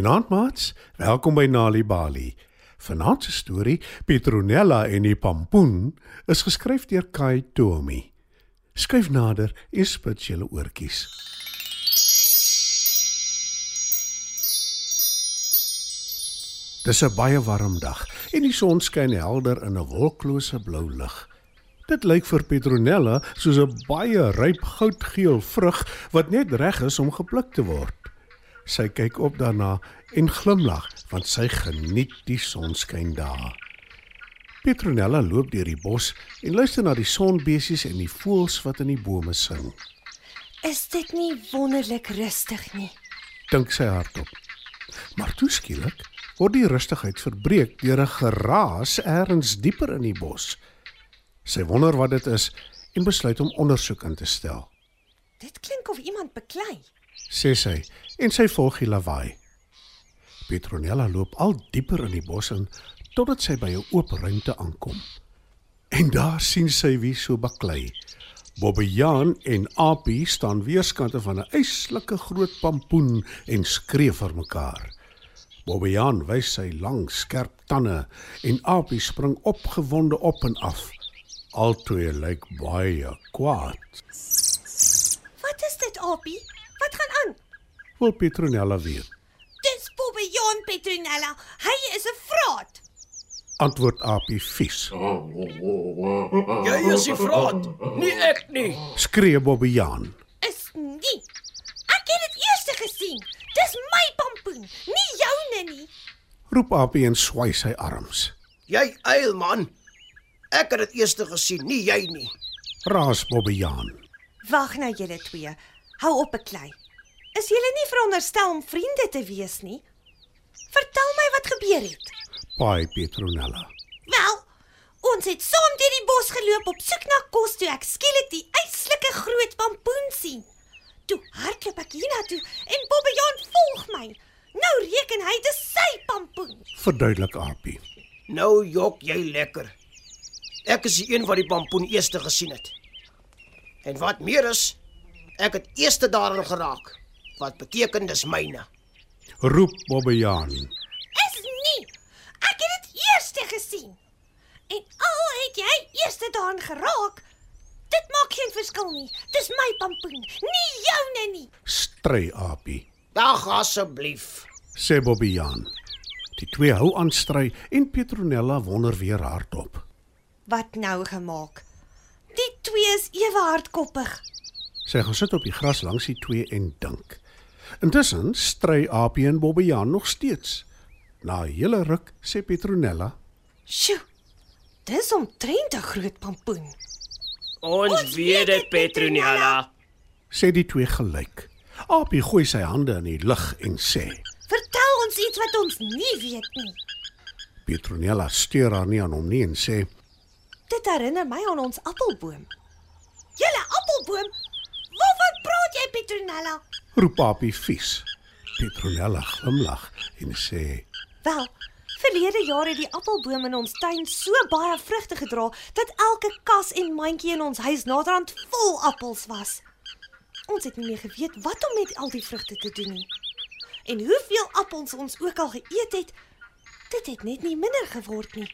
Goeienaand maats. Welkom by Nali Bali. Vanaand se storie, Petronella en die pampoen, is geskryf deur Kai Tomi. Skryf nader en spit julle oortjies. Dis 'n baie warm dag en die son skyn helder in 'n wolklose blou lug. Dit lyk vir Petronella soos 'n baie ryp goudgeel vrug wat net reg is om gepluk te word. Sy kyk op daarna en glimlag want sy geniet die sonskyn daar. Petronella loop deur die bos en luister na die sonbesies en die voëls wat in die bome sing. Is dit nie wonderlik rustig nie? Dink sy hardop. Maar toe skielik word die rustigheid verbreek deur 'n geraas elders dieper in die bos. Sy wonder wat dit is en besluit om ondersoek in te stel. Dit klink of iemand beklei. Sê sy en sy volg die lawaai. Petronella loop al dieper in die bos in totdat sy by 'n oop ruimte aankom. En daar sien sy wie so baklei. Bobbejaan en Apie staan weerskante van 'n eislike groot pampoen en skree vir mekaar. Bobbejaan wys sy lang, skerp tande en Apie spring opgewonde op en af. Albei lyk baie kwaad. Wat is dit, Apie? Wat gaan aan? Wil Petronella weet. Dis Bobbejaan Petronella. Hy is 'n vraat. Antwoord Apie vies. Jy is die vraat, nie ek nie. Skree Bobbejaan. Is nie. Ek het dit eers gesien. Dis my pampoen, nie joune nie. Roep Apie en swai sy arms. Jy eil man. Ek het dit eers gesien, nie jy nie. Raas Bobbejaan. Wag nou julle twee. Hou op beklei. Is julle nie veronderstel om vriende te wees nie? Vertel my wat gebeur het. Paai Petronella. Wel, ons het saam deur die bos geloop op soek na kos toe ek skielik die eislike groot pampoen sien. Toe hardloop ek hiernatoe en Bobbejaan volg my. Nou reken hy dis sy pampoen. Verduidelik Apie. Nou jok jy lekker. Ek is die een wat die pampoen eers gesien het. En wat meer is, ek het eers daarin geraak. Wat beteken dis myne. Roep Bobbejaan. Is nie. Ek het dit eers gesien. En al het jy eers daarin geraak, dit maak geen verskil nie. Dis my pampoen, nie joune nie. Stry Apie. Dag asseblief. Sê Bobbejaan. Die twee hou aan stry en Petronella wonder weer hardop. Wat nou gemaak? Die twee is ewe hardkoppig. Sy gaan sit op die gras langs die twee en dink. Intussen stry Apie en Bobbejaan nog steeds. Na 'n hele ruk sê Petronella: Sjoe. Dis omtrent 'n groot pampoen. Ons weet dit Petronella. sê die twee gelyk. Apie gooi sy hande in die lug en sê: Vertel ons iets wat ons nie weet nie. Petronella steur haar nie aan hom nie en sê: Dit herinner my aan ons appelboom. Julle appelboom? Jy, Petronella? Roep Apie vies. Petronella glimlag en sê: Wel, verlede jaar het die appelboom in ons tuin so baie vrugte gedra dat elke kas en mandjie in ons huis naderhand vol appels was. Ons het nie meer geweet wat om met al die vrugte te doen nie. En hoeveel appels ons ook al geëet het, dit het net nie minder geword nie.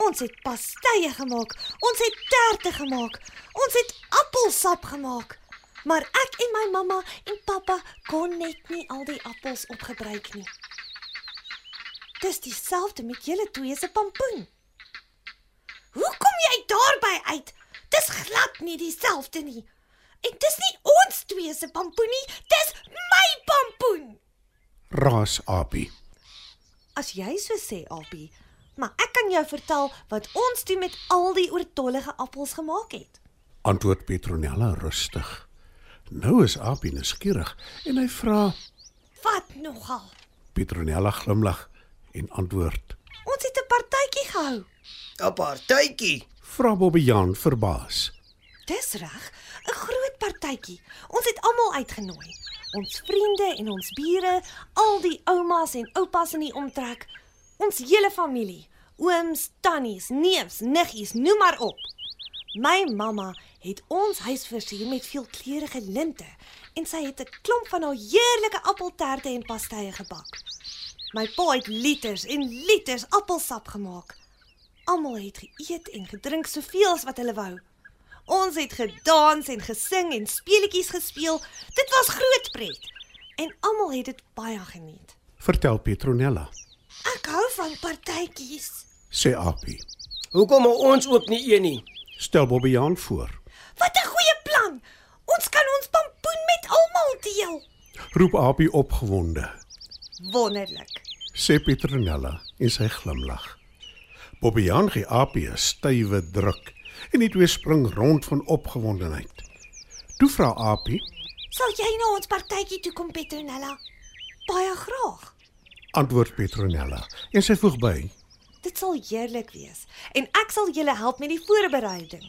Ons het pastye gemaak, ons het terte gemaak, ons het appelsap gemaak. Maar ek en my mamma en pappa kon net nie al die appels opgebruik nie. Dis dieselfde met julle twee se pampoen. Hoe kom jy daarby uit? Dis glad nie dieselfde nie. En dis nie ons twee se pampoen nie, dis my pampoen. Raas Apie. As jy so sê, Albie, maar ek kan jou vertel wat ons doen met al die oortollige appels gemaak het. Antwoord Petronella rustig. Nou is Apie nuuskierig en hy vra Wat nogal? Petronella glimlag en antwoord. Ons het 'n partytjie gehou. 'n Partytjie. Vra Bobbejaan verbaas. Dis reg, 'n groot partytjie. Ons het almal uitgenooi. Ons vriende en ons bure, al die oumas en oupas in die omtrek, ons hele familie, ooms, tannies, neefs, niggies, noem maar op. My mamma het ons huis versier met veelkleurige linte en sy het 'n klomp van haar heerlike appelterte en pastye gebak. My pa het liters en liters appelsap gemaak. Almal het geëet en gedrink soveel as wat hulle wou. Ons het gedans en gesing en speletjies gespeel. Dit was groot pret. En almal het dit baie geniet. Vertel Petronella, Ek hou van partytjies. sê Appie. Hoekom ons ook nie een nie? Stel Bobbejaan voor. Wat 'n goeie plan. Ons kan ons pampoen met almal deel. Roep Appie opgewonde. Wonderlik. sê Petronella en sy glimlag. Bobbejaan gee Appie 'n stywe druk en die twee spring rond van opgewondenheid. Toe vra Appie, Sal jy na ons partytjie toe kom, Petronella? Baie graag. antwoord Petronella en sy voeg by: Dit sal heerlik wees en ek sal julle help met die voorbereiding.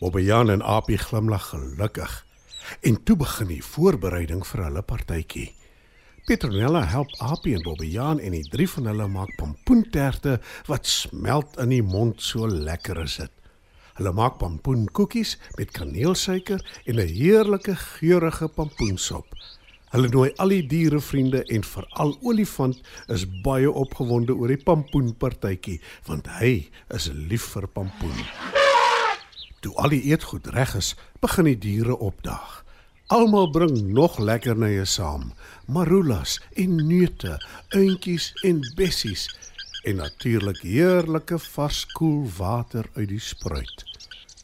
Bobbejaan en Appie glimlag gelukkig. En toe begin die voorbereiding vir hulle partytjie. Petronella help Appie en Bobbejaan en die drie van hulle maak pampoenterte wat smelt in die mond so lekker is dit. Hulle maak pampoenkoekies met kaneelsuiker en 'n heerlike geurende pampoensop. Hulle nooi al die dierevriende en veral Olifant is baie opgewonde oor die pampoenpartytjie want hy is lief vir pampoen. Toe al die eetgoed reg is, begin die diere opdaag. Almal bring nog lekkernye saam: marulas en neute, uintjies en bessies en natuurlik heerlike vars koel water uit die spruit.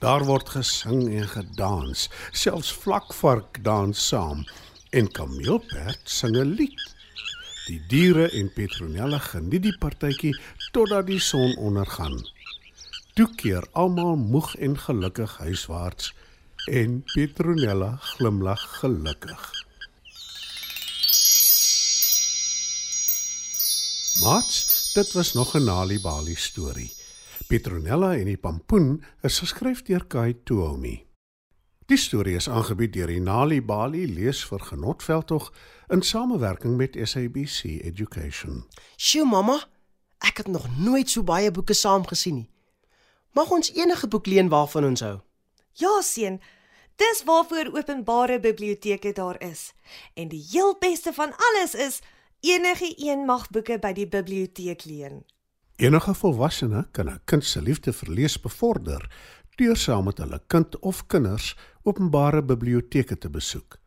Daar word gesing en gedans, selfs vlakvark dans saam en kameelperd sing 'n lied. Die diere en Petronella geniet die partytjie totdat die son ondergaan. Toe keer almal moeg en gelukkig huiswaarts en Petronella glimlag gelukkig. Mats, dit was nog 'n Nali Bali storie. Petronella en die pampoen is geskryf deur Kai Tuomi. Die storie is aangebied deur die Nali Bali lees vir Genotveldtog in samewerking met SABC Education. Sjoe mamma, ek het nog nooit so baie boeke saam gesien nie. Mag ons enige boek leen waarvan ons hou? Ja, seun. Dis waarvoor openbare biblioteke daar is. En die heel beste van alles is enige een mag boeke by die biblioteek leen. Enige volwassene kan 'n kind se liefde vir lees bevorder deur saam met hulle kind of kinders openbare biblioteke te besoek.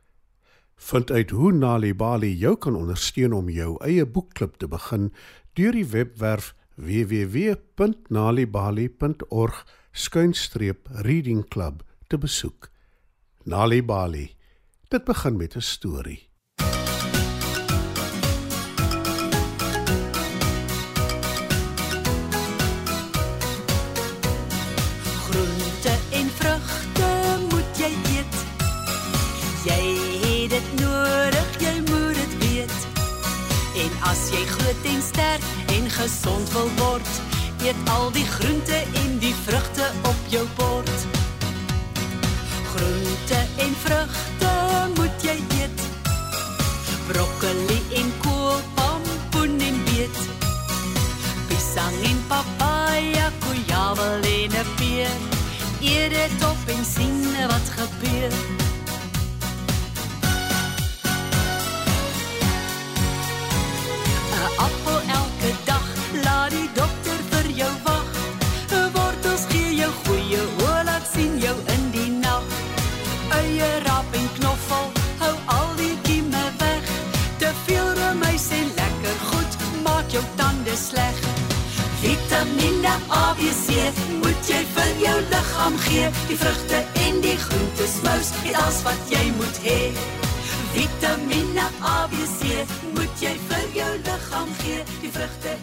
Vind uit hoe Nali Bali jou kan ondersteun om jou eie boekklub te begin deur die webwerf www.nalibali.org/reading club te besoek. Nali Bali. Dit begin met 'n storie. Wil word, eet al die groente en die vrugte op jou bord. Groente en vrugte moet jy eet. Broccoli en kool, pompoen en beet. Pisang en papaya, kujawel en 'n peer. Eet dit op en sien wat Vitamiene A, B, C moet jy vir jou liggaam gee. Die vrugte en die groente smous, dit alles wat jy moet hê. Vitamiene A, B, C moet jy vir jou liggaam gee. Die vrugte